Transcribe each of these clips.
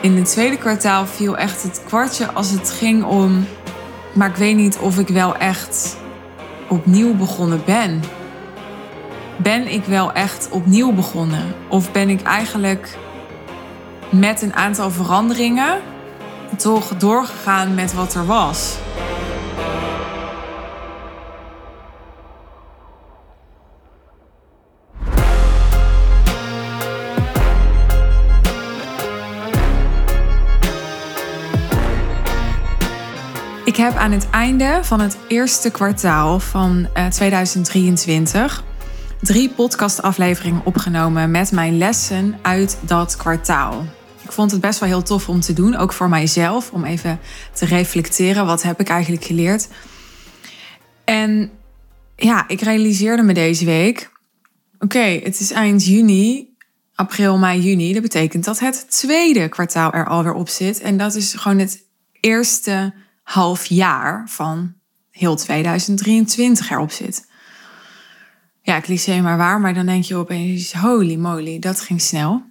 In het tweede kwartaal viel echt het kwartje als het ging om. Maar ik weet niet of ik wel echt opnieuw begonnen ben. Ben ik wel echt opnieuw begonnen? Of ben ik eigenlijk met een aantal veranderingen toch doorgegaan met wat er was? Ik heb aan het einde van het eerste kwartaal van 2023 eh, drie podcastafleveringen opgenomen met mijn lessen uit dat kwartaal. Ik vond het best wel heel tof om te doen, ook voor mijzelf, om even te reflecteren. Wat heb ik eigenlijk geleerd? En ja, ik realiseerde me deze week: oké, het is eind juni, april, mei, juni. Dat betekent dat het tweede kwartaal er alweer op zit. En dat is gewoon het eerste half jaar van heel 2023 erop zit. Ja, cliché maar waar, maar dan denk je opeens, holy moly, dat ging snel.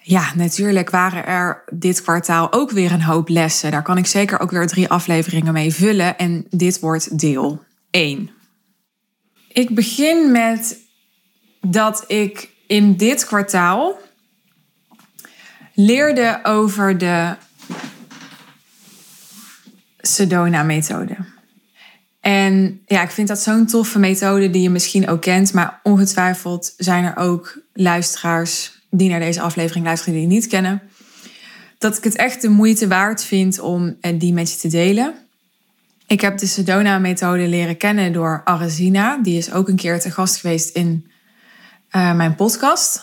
Ja, natuurlijk waren er dit kwartaal ook weer een hoop lessen. Daar kan ik zeker ook weer drie afleveringen mee vullen. En dit wordt deel 1. Ik begin met dat ik in dit kwartaal leerde over de Sedona-methode. En ja, ik vind dat zo'n toffe methode die je misschien ook kent, maar ongetwijfeld zijn er ook luisteraars die naar deze aflevering luisteren die niet kennen. Dat ik het echt de moeite waard vind om eh, die met je te delen. Ik heb de Sedona-methode leren kennen door Arazina. Die is ook een keer te gast geweest in uh, mijn podcast.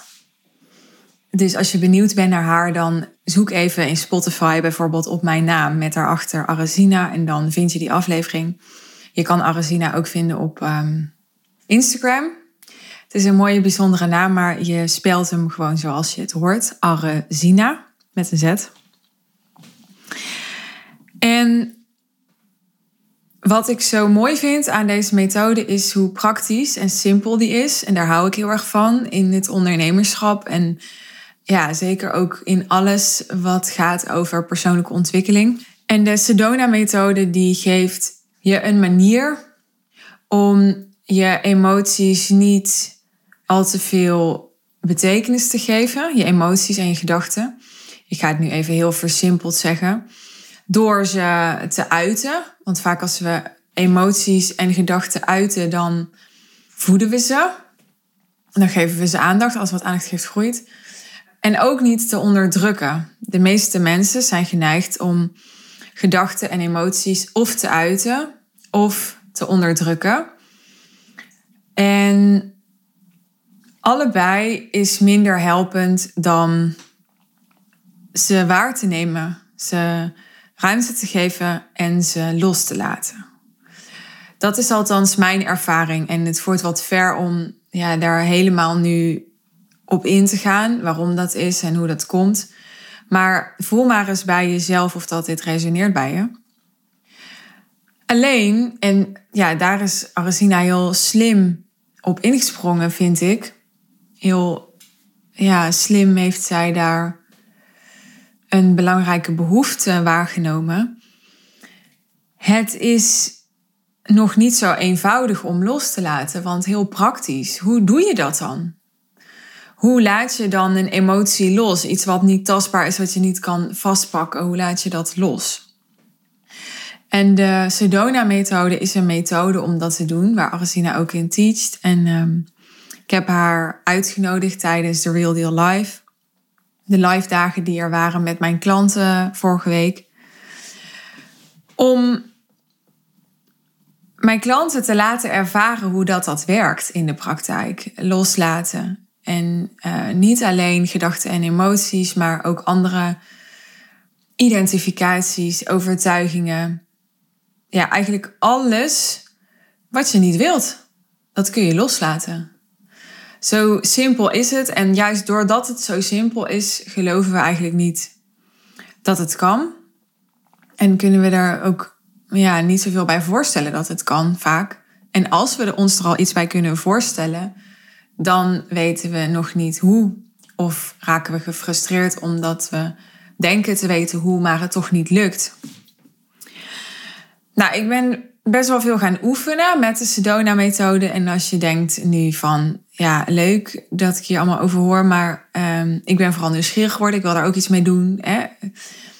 Dus als je benieuwd bent naar haar, dan zoek even in Spotify bijvoorbeeld op mijn naam met daarachter Arazina en dan vind je die aflevering. Je kan Arazina ook vinden op um, Instagram. Het is een mooie, bijzondere naam, maar je spelt hem gewoon zoals je het hoort. Arazina met een Z. En wat ik zo mooi vind aan deze methode is hoe praktisch en simpel die is. En daar hou ik heel erg van in het ondernemerschap en ja, zeker ook in alles wat gaat over persoonlijke ontwikkeling. En de Sedona-methode die geeft je een manier om je emoties niet al te veel betekenis te geven. Je emoties en je gedachten. Ik ga het nu even heel versimpeld zeggen. Door ze te uiten. Want vaak als we emoties en gedachten uiten, dan voeden we ze. Dan geven we ze aandacht. Als wat aandacht geeft, groeit. En ook niet te onderdrukken. De meeste mensen zijn geneigd om gedachten en emoties of te uiten of te onderdrukken. En allebei is minder helpend dan ze waar te nemen, ze ruimte te geven en ze los te laten. Dat is althans mijn ervaring en het voert wat ver om ja, daar helemaal nu op in te gaan, waarom dat is en hoe dat komt. Maar voel maar eens bij jezelf of dat dit resoneert bij je. Alleen, en ja, daar is Arazina heel slim op ingesprongen, vind ik. Heel ja, slim heeft zij daar een belangrijke behoefte waargenomen. Het is nog niet zo eenvoudig om los te laten, want heel praktisch. Hoe doe je dat dan? Hoe laat je dan een emotie los? Iets wat niet tastbaar is, wat je niet kan vastpakken. Hoe laat je dat los? En de Sedona-methode is een methode om dat te doen, waar Arsina ook in teacht. En um, ik heb haar uitgenodigd tijdens de Real Deal Live. De live dagen die er waren met mijn klanten vorige week. Om mijn klanten te laten ervaren hoe dat, dat werkt in de praktijk. Loslaten. En uh, niet alleen gedachten en emoties, maar ook andere identificaties, overtuigingen. Ja, eigenlijk alles wat je niet wilt, dat kun je loslaten. Zo simpel is het. En juist doordat het zo simpel is, geloven we eigenlijk niet dat het kan. En kunnen we daar ook ja, niet zoveel bij voorstellen dat het kan, vaak. En als we ons er al iets bij kunnen voorstellen, dan weten we nog niet hoe Of raken we gefrustreerd omdat we denken te weten hoe, maar het toch niet lukt. Nou, ik ben best wel veel gaan oefenen met de Sedona-methode. En als je denkt nu van, ja, leuk dat ik hier allemaal over hoor, maar um, ik ben vooral nieuwsgierig geworden. Ik wil daar ook iets mee doen. Hè?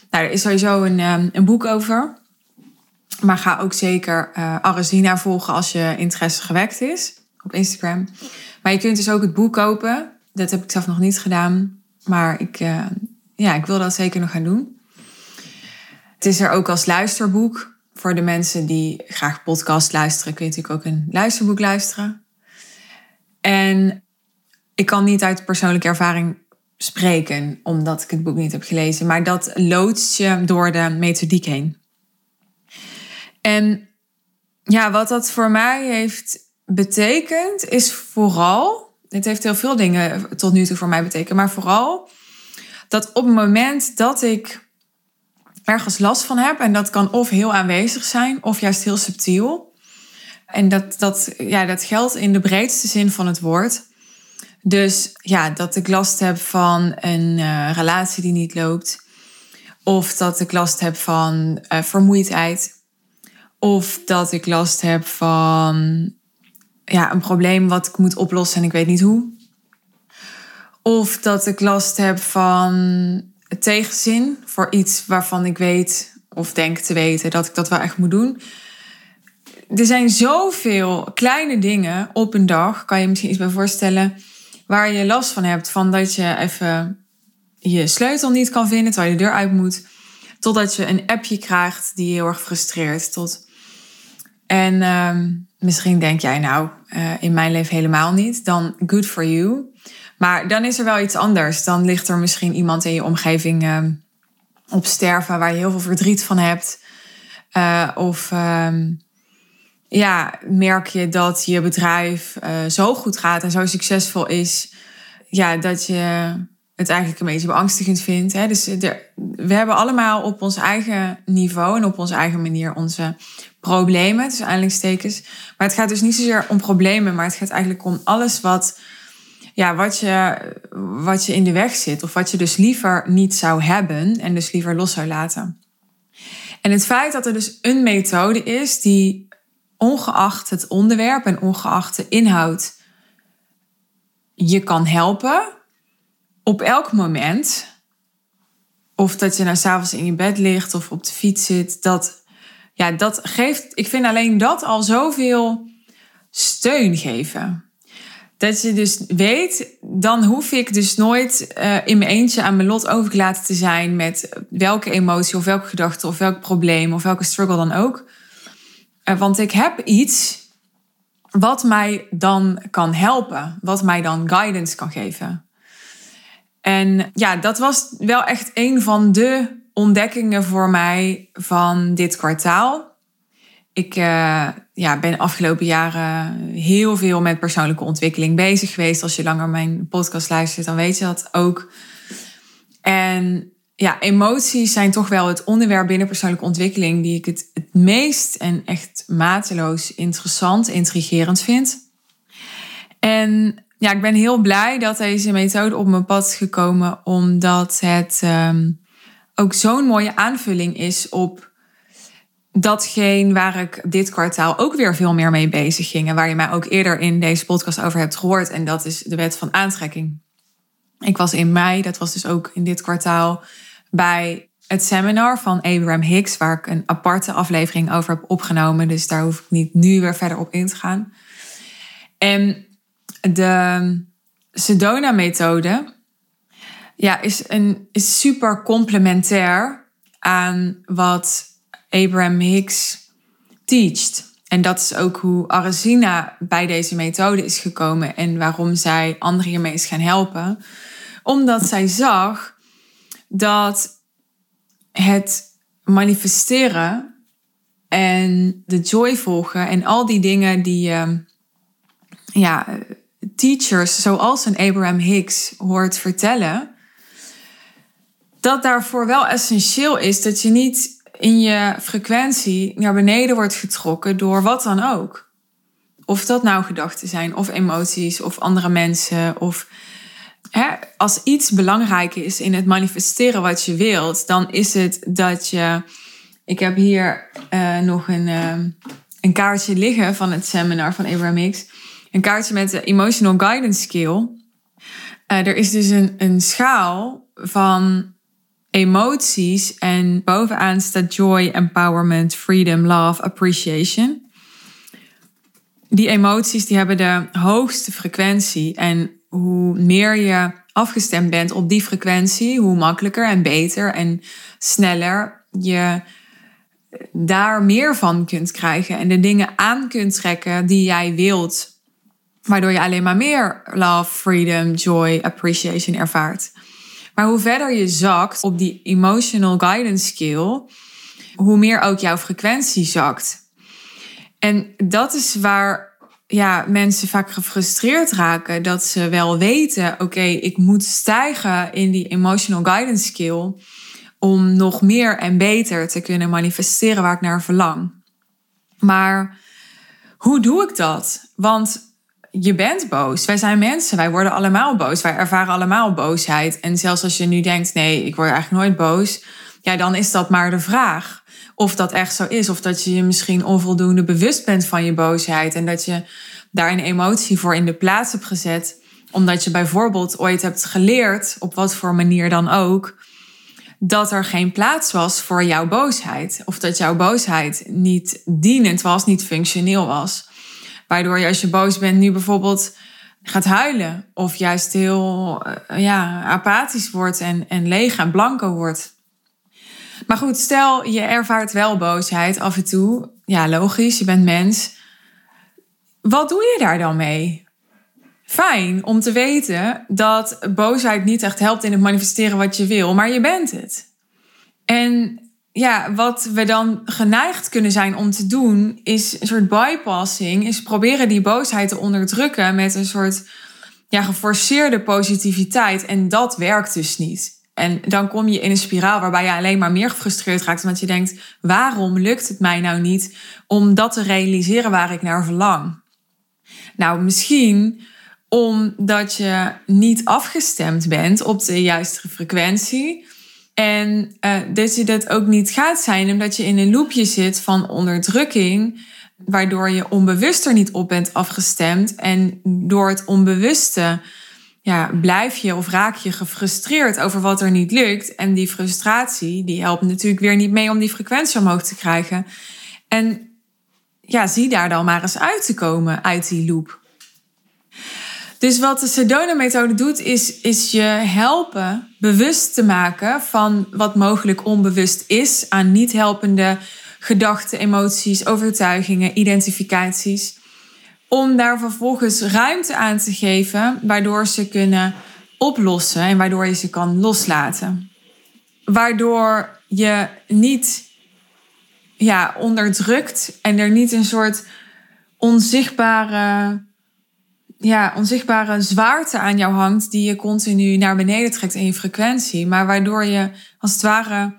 Nou, er is sowieso een, um, een boek over. Maar ga ook zeker uh, Arazina volgen als je interesse gewekt is op Instagram. Maar je kunt dus ook het boek kopen. Dat heb ik zelf nog niet gedaan. Maar ik, uh, ja, ik wil dat zeker nog gaan doen. Het is er ook als luisterboek. Voor de mensen die graag podcast luisteren, kun je natuurlijk ook een luisterboek luisteren. En ik kan niet uit persoonlijke ervaring spreken, omdat ik het boek niet heb gelezen. Maar dat loodst je door de methodiek heen. En ja, wat dat voor mij heeft betekend, is vooral. Het heeft heel veel dingen tot nu toe voor mij betekend, maar vooral dat op het moment dat ik ergens last van heb, en dat kan of heel aanwezig zijn, of juist heel subtiel. En dat, dat, ja, dat geldt in de breedste zin van het woord. Dus ja, dat ik last heb van een uh, relatie die niet loopt. Of dat ik last heb van uh, vermoeidheid. Of dat ik last heb van ja, een probleem wat ik moet oplossen en ik weet niet hoe. Of dat ik last heb van tegenzin voor iets waarvan ik weet of denk te weten dat ik dat wel echt moet doen. Er zijn zoveel kleine dingen op een dag, kan je misschien iets bij voorstellen, waar je last van hebt. Van dat je even je sleutel niet kan vinden terwijl je de deur uit moet. Totdat je een appje krijgt die je heel erg frustreert. Tot... En uh, misschien denk jij nou, uh, in mijn leven helemaal niet. Dan good for you. Maar dan is er wel iets anders. Dan ligt er misschien iemand in je omgeving uh, op sterven waar je heel veel verdriet van hebt. Uh, of ehm, ja, merk je dat je bedrijf uh, zo goed gaat en zo succesvol is, ja, dat je het eigenlijk een beetje beangstigend vindt. Hè? Dus we hebben allemaal op ons eigen niveau en op onze eigen manier onze problemen, dus aanleidingstekens. Maar het gaat dus niet zozeer om problemen, maar het gaat eigenlijk om alles wat ja, wat, je, wat je in de weg zit. Of wat je dus liever niet zou hebben en dus liever los zou laten. En het feit dat er dus een methode is die ongeacht het onderwerp en ongeacht de inhoud je kan helpen op elk moment. Of dat je nou s'avonds in je bed ligt of op de fiets zit. Dat, ja, dat geeft, ik vind alleen dat al zoveel steun geven. Dat je dus weet, dan hoef ik dus nooit uh, in mijn eentje aan mijn lot overgelaten te zijn met welke emotie of welke gedachte of welk probleem of welke struggle dan ook. Uh, want ik heb iets wat mij dan kan helpen, wat mij dan guidance kan geven. En ja, dat was wel echt een van de ontdekkingen voor mij van dit kwartaal. Ik uh, ja, ben afgelopen jaren heel veel met persoonlijke ontwikkeling bezig geweest. Als je langer mijn podcast luistert, dan weet je dat ook. En ja, emoties zijn toch wel het onderwerp binnen persoonlijke ontwikkeling die ik het, het meest en echt mateloos interessant, intrigerend vind. En ja, ik ben heel blij dat deze methode op mijn pad is gekomen, omdat het um, ook zo'n mooie aanvulling is op datgene waar ik dit kwartaal ook weer veel meer mee bezig ging. En waar je mij ook eerder in deze podcast over hebt gehoord. En dat is de wet van aantrekking. Ik was in mei, dat was dus ook in dit kwartaal, bij het seminar van Abraham Hicks, waar ik een aparte aflevering over heb opgenomen. Dus daar hoef ik niet nu weer verder op in te gaan. En de Sedona-methode ja, is, een, is super complementair aan wat Abraham Hicks teacht. En dat is ook hoe Arazina bij deze methode is gekomen en waarom zij anderen hiermee is gaan helpen. Omdat zij zag dat het manifesteren en de joy volgen en al die dingen die je ja, teachers zoals een Abraham Hicks hoort vertellen, dat daarvoor wel essentieel is dat je niet in je frequentie naar beneden wordt getrokken door wat dan ook. Of dat nou gedachten zijn, of emoties, of andere mensen, of hè, als iets belangrijk is in het manifesteren wat je wilt, dan is het dat je. Ik heb hier uh, nog een, uh, een kaartje liggen van het seminar van Abraham X. Een kaartje met de Emotional Guidance Skill. Uh, er is dus een, een schaal van emoties en bovenaan staat joy, empowerment, freedom, love, appreciation. Die emoties die hebben de hoogste frequentie en hoe meer je afgestemd bent op die frequentie, hoe makkelijker en beter en sneller je daar meer van kunt krijgen en de dingen aan kunt trekken die jij wilt. Waardoor je alleen maar meer love, freedom, joy, appreciation ervaart. Maar hoe verder je zakt op die emotional guidance skill, hoe meer ook jouw frequentie zakt. En dat is waar ja, mensen vaak gefrustreerd raken. Dat ze wel weten, oké, ik moet stijgen in die emotional guidance skill. Om nog meer en beter te kunnen manifesteren waar ik naar verlang. Maar hoe doe ik dat? Want je bent boos. Wij zijn mensen, wij worden allemaal boos. Wij ervaren allemaal boosheid. En zelfs als je nu denkt, nee, ik word eigenlijk nooit boos. Ja, dan is dat maar de vraag of dat echt zo is. Of dat je je misschien onvoldoende bewust bent van je boosheid. En dat je daar een emotie voor in de plaats hebt gezet. Omdat je bijvoorbeeld ooit hebt geleerd, op wat voor manier dan ook, dat er geen plaats was voor jouw boosheid. Of dat jouw boosheid niet dienend was, niet functioneel was. Waardoor je als je boos bent nu bijvoorbeeld gaat huilen. Of juist heel eh, ja, apathisch wordt en, en leeg en blanco wordt. Maar goed, stel je ervaart wel boosheid af en toe. Ja, logisch, je bent mens. Wat doe je daar dan mee? Fijn om te weten dat boosheid niet echt helpt in het manifesteren wat je wil, maar je bent het. En ja, wat we dan geneigd kunnen zijn om te doen, is een soort bypassing, is proberen die boosheid te onderdrukken met een soort ja, geforceerde positiviteit. En dat werkt dus niet. En dan kom je in een spiraal waarbij je alleen maar meer gefrustreerd raakt. Omdat je denkt, waarom lukt het mij nou niet om dat te realiseren waar ik naar verlang? Nou, misschien omdat je niet afgestemd bent op de juiste frequentie. En uh, dat je dat ook niet gaat zijn omdat je in een loopje zit van onderdrukking. Waardoor je onbewust er niet op bent afgestemd. En door het onbewuste ja, blijf je of raak je gefrustreerd over wat er niet lukt. En die frustratie, die helpt natuurlijk weer niet mee om die frequentie omhoog te krijgen. En ja, zie daar dan maar eens uit te komen uit die loop. Dus wat de Sedona-methode doet, is, is je helpen bewust te maken van wat mogelijk onbewust is aan niet helpende gedachten, emoties, overtuigingen, identificaties om daar vervolgens ruimte aan te geven, waardoor ze kunnen oplossen en waardoor je ze kan loslaten. Waardoor je niet ja, onderdrukt en er niet een soort onzichtbare, ja, onzichtbare zwaarte aan jou hangt die je continu naar beneden trekt in je frequentie, maar waardoor je als het ware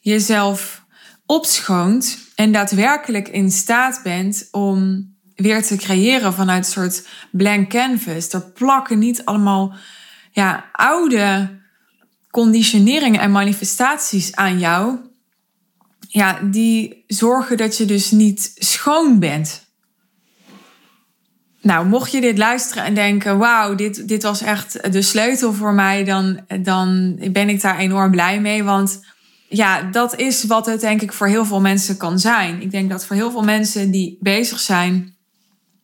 jezelf opschoont en daadwerkelijk in staat bent om weer te creëren vanuit een soort blank canvas. Er plakken niet allemaal ja, oude conditioneringen en manifestaties aan jou. Ja, die zorgen dat je dus niet schoon bent. Nou, mocht je dit luisteren en denken: wauw, dit, dit was echt de sleutel voor mij, dan, dan ben ik daar enorm blij mee. Want ja, dat is wat het denk ik voor heel veel mensen kan zijn. Ik denk dat voor heel veel mensen die bezig zijn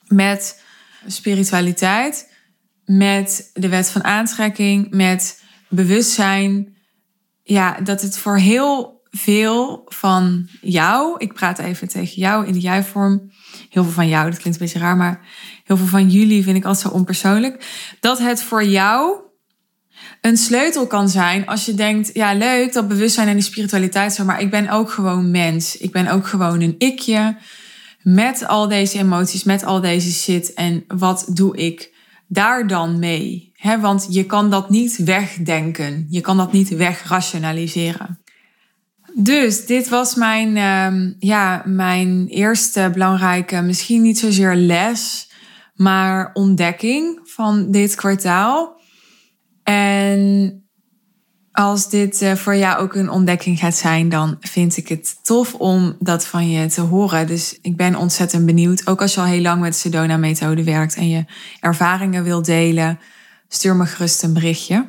met spiritualiteit, met de wet van aantrekking, met bewustzijn. Ja, dat het voor heel veel van jou, ik praat even tegen jou in de jij-vorm. Heel veel van jou, dat klinkt een beetje raar, maar heel veel van jullie vind ik altijd zo onpersoonlijk. Dat het voor jou een sleutel kan zijn als je denkt, ja leuk dat bewustzijn en die spiritualiteit zo, maar ik ben ook gewoon mens. Ik ben ook gewoon een ikje met al deze emoties, met al deze shit. En wat doe ik daar dan mee? want je kan dat niet wegdenken. Je kan dat niet wegrationaliseren. Dus dit was mijn, uh, ja, mijn eerste belangrijke, misschien niet zozeer les, maar ontdekking van dit kwartaal. En als dit eh, voor jou ook een ontdekking gaat zijn, dan vind ik het tof om dat van je te horen. Dus ik ben ontzettend benieuwd. Ook als je al heel lang met de Sedona-methode werkt en je ervaringen wil delen, stuur me gerust een berichtje.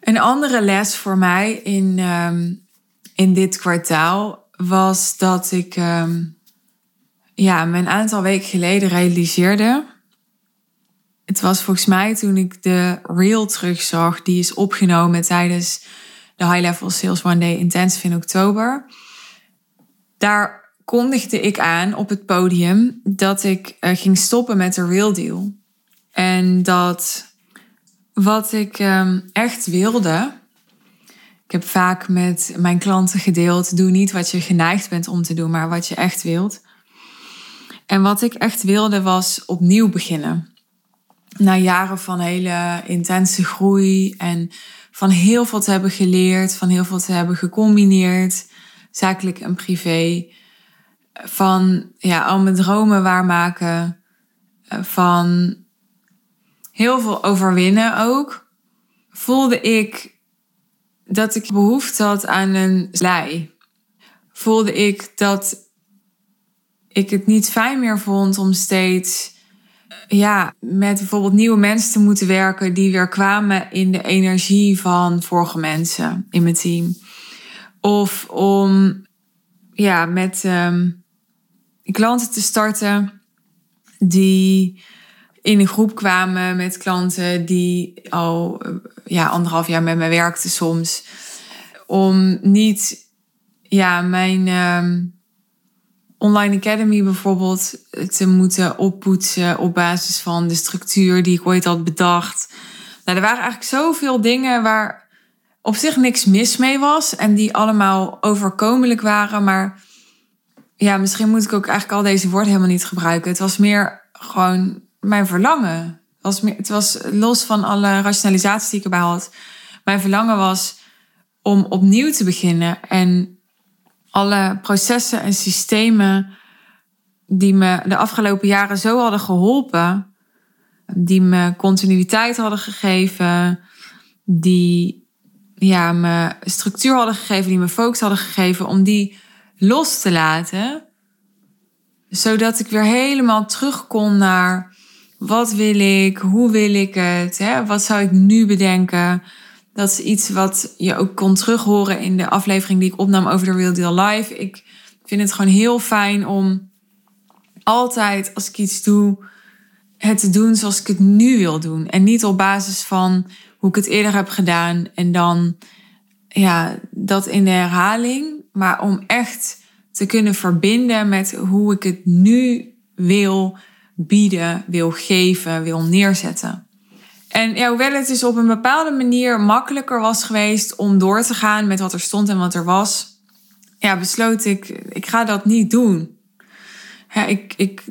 Een andere les voor mij in, ehm, in dit kwartaal was dat ik ehm, ja, een aantal weken geleden realiseerde. Het was volgens mij toen ik de reel terugzag, die is opgenomen tijdens de High Level Sales One Day Intensive in oktober. Daar kondigde ik aan op het podium dat ik uh, ging stoppen met de real deal. En dat wat ik um, echt wilde. Ik heb vaak met mijn klanten gedeeld: doe niet wat je geneigd bent om te doen, maar wat je echt wilt. En wat ik echt wilde was opnieuw beginnen. Na jaren van hele intense groei en van heel veel te hebben geleerd, van heel veel te hebben gecombineerd, zakelijk en privé. Van ja, al mijn dromen waarmaken. Van heel veel overwinnen ook. Voelde ik dat ik behoefte had aan een lei. Voelde ik dat ik het niet fijn meer vond om steeds ja, met bijvoorbeeld nieuwe mensen te moeten werken die weer kwamen in de energie van vorige mensen in mijn team. Of om ja, met um, klanten te starten die in een groep kwamen met klanten die al ja, anderhalf jaar met me werkten soms. Om niet ja, mijn um, online academy bijvoorbeeld te moeten oppoetsen op basis van de structuur die ik ooit had bedacht. Nou, er waren eigenlijk zoveel dingen waar op zich niks mis mee was en die allemaal overkomelijk waren. Maar ja, misschien moet ik ook eigenlijk al deze woorden helemaal niet gebruiken. Het was meer gewoon mijn verlangen. Het was, meer, het was los van alle rationalisaties die ik erbij had. Mijn verlangen was om opnieuw te beginnen en alle processen en systemen die me de afgelopen jaren zo hadden geholpen, die me continuïteit hadden gegeven, die ja, me structuur hadden gegeven, die me focus hadden gegeven, om die los te laten, zodat ik weer helemaal terug kon naar wat wil ik, hoe wil ik het, hè? wat zou ik nu bedenken, dat is iets wat je ook kon terughoren in de aflevering die ik opnam over de Real Deal Live. Ik vind het gewoon heel fijn om altijd als ik iets doe, het te doen zoals ik het nu wil doen. En niet op basis van hoe ik het eerder heb gedaan en dan ja, dat in de herhaling. Maar om echt te kunnen verbinden met hoe ik het nu wil bieden, wil geven, wil neerzetten. En ja, hoewel het dus op een bepaalde manier makkelijker was geweest om door te gaan met wat er stond en wat er was, ja, besloot ik, ik ga dat niet doen. Ik, ik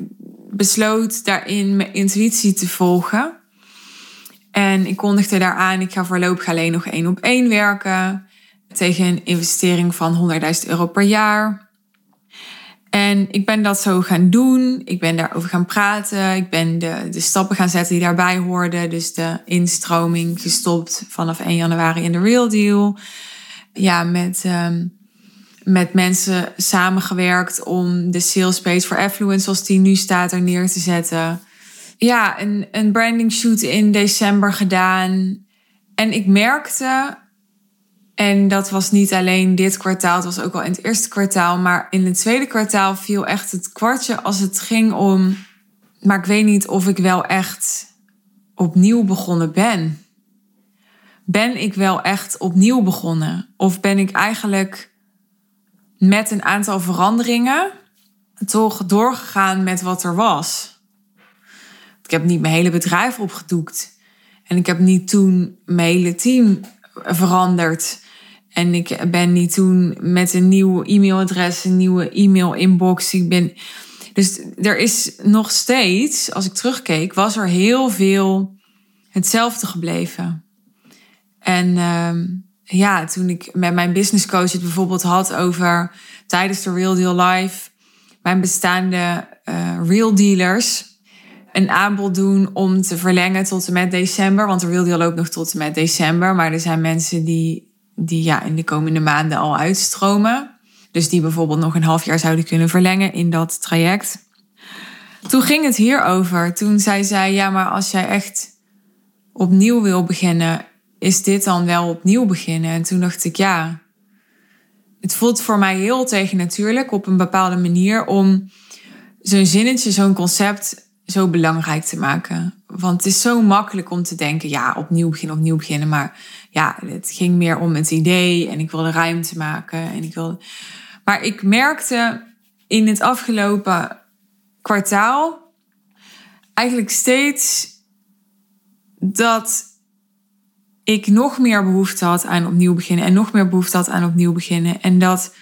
besloot daarin mijn intuïtie te volgen. En ik kondigde daaraan, ik ga voorlopig alleen nog één op één werken. Tegen een investering van 100.000 euro per jaar. En ik ben dat zo gaan doen. Ik ben daarover gaan praten. Ik ben de, de stappen gaan zetten die daarbij hoorden. Dus de instroming gestopt vanaf 1 januari in de Real Deal. Ja, met, um, met mensen samengewerkt om de sales page for affluence, zoals die nu staat, er neer te zetten. Ja, een, een branding shoot in december gedaan. En ik merkte en dat was niet alleen dit kwartaal, het was ook al in het eerste kwartaal. Maar in het tweede kwartaal viel echt het kwartje als het ging om. Maar ik weet niet of ik wel echt opnieuw begonnen ben. Ben ik wel echt opnieuw begonnen? Of ben ik eigenlijk met een aantal veranderingen toch doorgegaan met wat er was? Ik heb niet mijn hele bedrijf opgedoekt. En ik heb niet toen mijn hele team veranderd. En ik ben niet toen met een nieuw e-mailadres, een nieuwe e-mail-inbox. Ik ben. Dus er is nog steeds, als ik terugkeek, was er heel veel hetzelfde gebleven. En uh, ja, toen ik met mijn business coach het bijvoorbeeld had over tijdens de Real Deal Live, mijn bestaande uh, real dealers. een aanbod doen om te verlengen tot en met december. Want er wilde al ook nog tot en met december. Maar er zijn mensen die, die ja, in de komende maanden al uitstromen. Dus die bijvoorbeeld nog een half jaar zouden kunnen verlengen in dat traject. Toen ging het hierover. Toen zei zij, ja, maar als jij echt opnieuw wil beginnen, is dit dan wel opnieuw beginnen? En toen dacht ik, ja, het voelt voor mij heel tegennatuurlijk op een bepaalde manier om zo'n zinnetje, zo'n concept zo belangrijk te maken. Want het is zo makkelijk om te denken, ja, opnieuw beginnen, opnieuw beginnen. Maar ja, het ging meer om het idee en ik wilde ruimte maken. En ik wilde... Maar ik merkte in het afgelopen kwartaal eigenlijk steeds dat ik nog meer behoefte had aan opnieuw beginnen en nog meer behoefte had aan opnieuw beginnen. En dat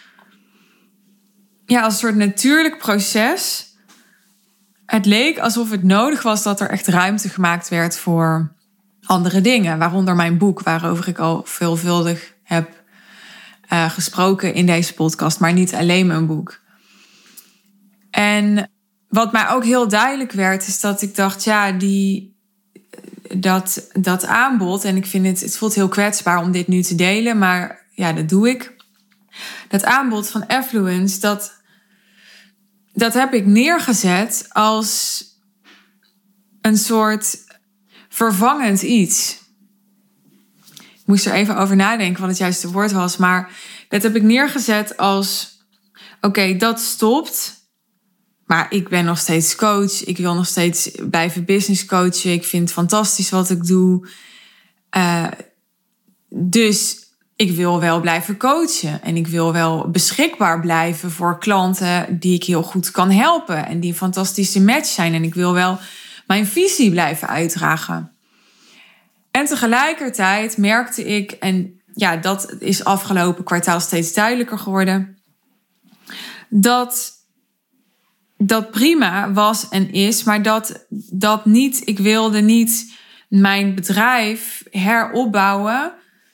ja, als een soort natuurlijk proces. Het leek alsof het nodig was dat er echt ruimte gemaakt werd voor andere dingen. Waaronder mijn boek, waarover ik al veelvuldig heb uh, gesproken in deze podcast, maar niet alleen mijn boek. En wat mij ook heel duidelijk werd, is dat ik dacht, ja, die, dat, dat aanbod, en ik vind het, het voelt heel kwetsbaar om dit nu te delen, maar ja, dat doe ik. Dat aanbod van Affluence, dat, dat heb ik neergezet als een soort vervangend iets. Ik moest er even over nadenken wat het juiste woord was, maar dat heb ik neergezet als: oké, dat stopt. Maar ik ben nog steeds coach. Ik wil nog steeds blijven business coachen. Ik vind het fantastisch wat ik doe. Uh, dus ik wil wel blijven coachen. En ik wil wel beschikbaar blijven voor klanten die ik heel goed kan helpen. En die een fantastische match zijn. En ik wil wel mijn visie blijven uitdragen. En tegelijkertijd merkte ik, en ja, dat is afgelopen kwartaal steeds duidelijker geworden, dat dat prima was en is, maar dat dat niet, ik wilde niet mijn bedrijf heropbouwen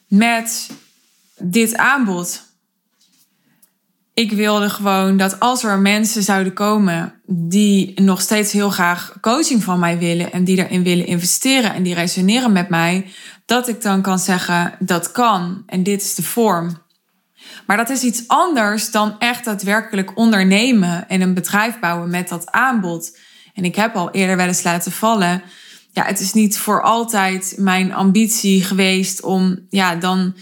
met dit aanbod. Ik wilde gewoon dat als er mensen zouden komen die nog steeds heel graag coaching van mij willen en die daarin willen investeren en die resoneren met mij, dat ik dan kan zeggen dat kan en dit is de vorm. Maar dat is iets anders dan echt daadwerkelijk ondernemen en een bedrijf bouwen met dat aanbod. En ik heb al eerder wel eens laten vallen. Ja, het is niet voor altijd mijn ambitie geweest om ja, dan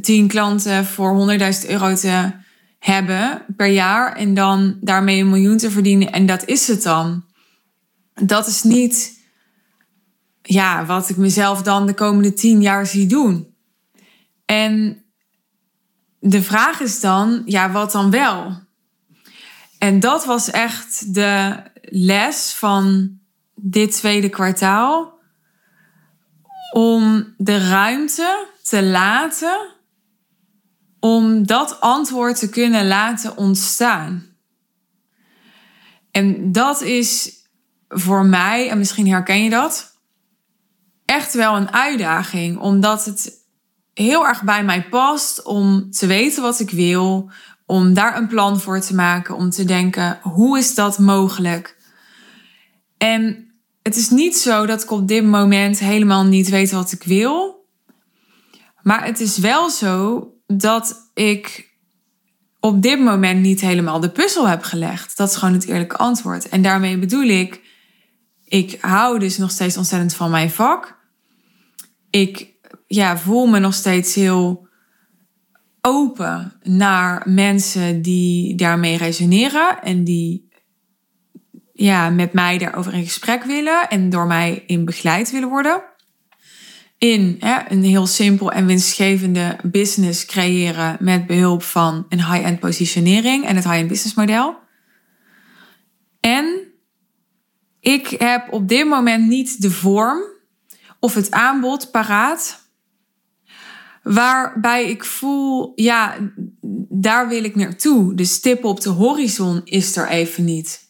tien klanten voor 100.000 euro te hebben per jaar en dan daarmee een miljoen te verdienen. En dat is het dan. Dat is niet ja, wat ik mezelf dan de komende tien jaar zie doen. En de vraag is dan, ja, wat dan wel? En dat was echt de les van dit tweede kwartaal. Om de ruimte te laten om dat antwoord te kunnen laten ontstaan. En dat is voor mij, en misschien herken je dat, echt wel een uitdaging, omdat het heel erg bij mij past om te weten wat ik wil, om daar een plan voor te maken, om te denken: hoe is dat mogelijk? En het is niet zo dat ik op dit moment helemaal niet weet wat ik wil. Maar het is wel zo dat ik op dit moment niet helemaal de puzzel heb gelegd. Dat is gewoon het eerlijke antwoord. En daarmee bedoel ik, ik hou dus nog steeds ontzettend van mijn vak. Ik ja, voel me nog steeds heel open naar mensen die daarmee resoneren en die ja, met mij daarover in gesprek willen en door mij in begeleid willen worden in een heel simpel en winstgevende business creëren met behulp van een high-end positionering en het high-end business model. En ik heb op dit moment niet de vorm of het aanbod paraat. Waarbij ik voel, ja, daar wil ik naartoe. De stip op de horizon is er even niet.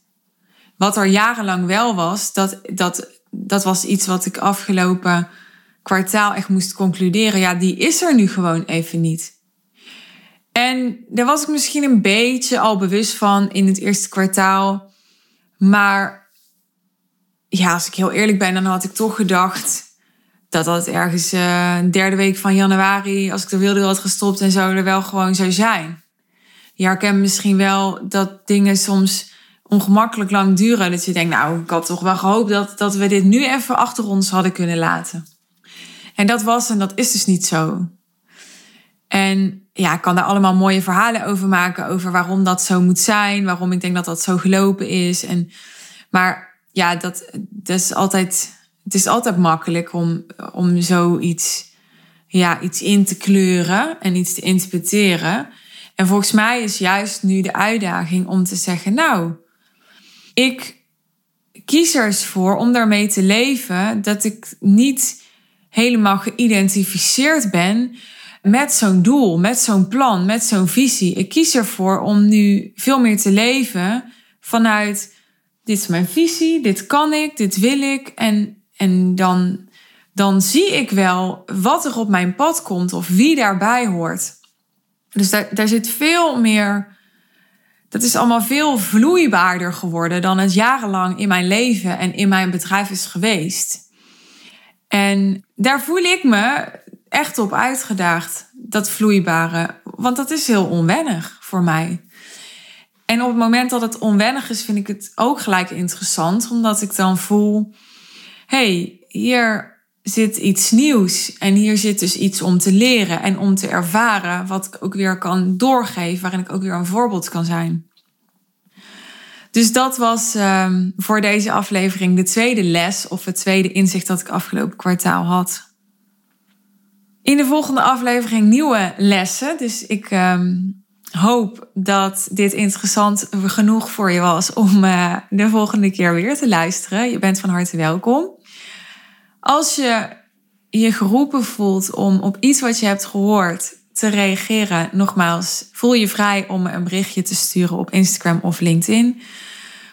Wat er jarenlang wel was, dat, dat, dat was iets wat ik afgelopen kwartaal echt moest concluderen, ja, die is er nu gewoon even niet. En daar was ik misschien een beetje al bewust van in het eerste kwartaal. Maar ja, als ik heel eerlijk ben, dan had ik toch gedacht dat dat ergens uh, derde week van januari, als ik de wilde had gestopt en zo, er wel gewoon zou zijn. Je herkent misschien wel dat dingen soms ongemakkelijk lang duren. Dat je denkt, nou, ik had toch wel gehoopt dat, dat we dit nu even achter ons hadden kunnen laten. En dat was en dat is dus niet zo. En ja, ik kan daar allemaal mooie verhalen over maken. Over waarom dat zo moet zijn. Waarom ik denk dat dat zo gelopen is. En, maar ja, dat, is altijd, het is altijd makkelijk om, om zoiets ja, iets in te kleuren en iets te interpreteren. En volgens mij is juist nu de uitdaging om te zeggen: Nou, ik kies er eens voor om daarmee te leven dat ik niet helemaal geïdentificeerd ben met zo'n doel, met zo'n plan, met zo'n visie. Ik kies ervoor om nu veel meer te leven vanuit dit is mijn visie, dit kan ik, dit wil ik. En, en dan, dan zie ik wel wat er op mijn pad komt of wie daarbij hoort. Dus daar, daar zit veel meer. Dat is allemaal veel vloeibaarder geworden dan het jarenlang in mijn leven en in mijn bedrijf is geweest. En daar voel ik me echt op uitgedaagd, dat vloeibare. Want dat is heel onwennig voor mij. En op het moment dat het onwennig is, vind ik het ook gelijk interessant, omdat ik dan voel: hey, hier zit iets nieuws en hier zit dus iets om te leren en om te ervaren, wat ik ook weer kan doorgeven, waarin ik ook weer een voorbeeld kan zijn. Dus dat was um, voor deze aflevering de tweede les of het tweede inzicht dat ik afgelopen kwartaal had. In de volgende aflevering nieuwe lessen. Dus ik um, hoop dat dit interessant genoeg voor je was om uh, de volgende keer weer te luisteren. Je bent van harte welkom. Als je je geroepen voelt om op iets wat je hebt gehoord te reageren, nogmaals, voel je vrij om me een berichtje te sturen op Instagram of LinkedIn.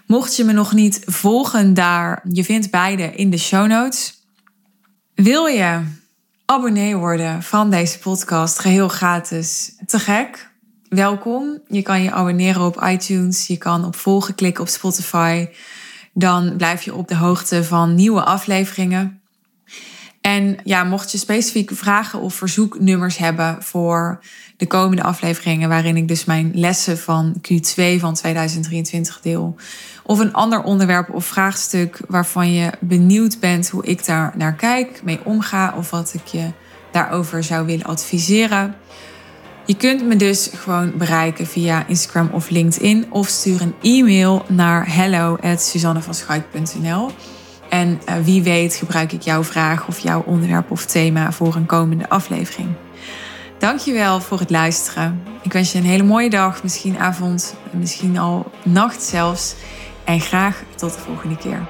Mocht je me nog niet volgen daar, je vindt beide in de show notes. Wil je abonnee worden van deze podcast, geheel gratis, te gek? Welkom. Je kan je abonneren op iTunes, je kan op volgen klikken op Spotify. Dan blijf je op de hoogte van nieuwe afleveringen. En ja, mocht je specifieke vragen of verzoeknummers hebben voor de komende afleveringen, waarin ik dus mijn lessen van Q2 van 2023 deel, of een ander onderwerp of vraagstuk waarvan je benieuwd bent hoe ik daar naar kijk, mee omga of wat ik je daarover zou willen adviseren. Je kunt me dus gewoon bereiken via Instagram of LinkedIn of stuur een e-mail naar hello@suzannevanschuik.nl. En uh, wie weet gebruik ik jouw vraag of jouw onderwerp of thema voor een komende aflevering. Dankjewel voor het luisteren. Ik wens je een hele mooie dag, misschien avond, misschien al nacht zelfs. En graag tot de volgende keer.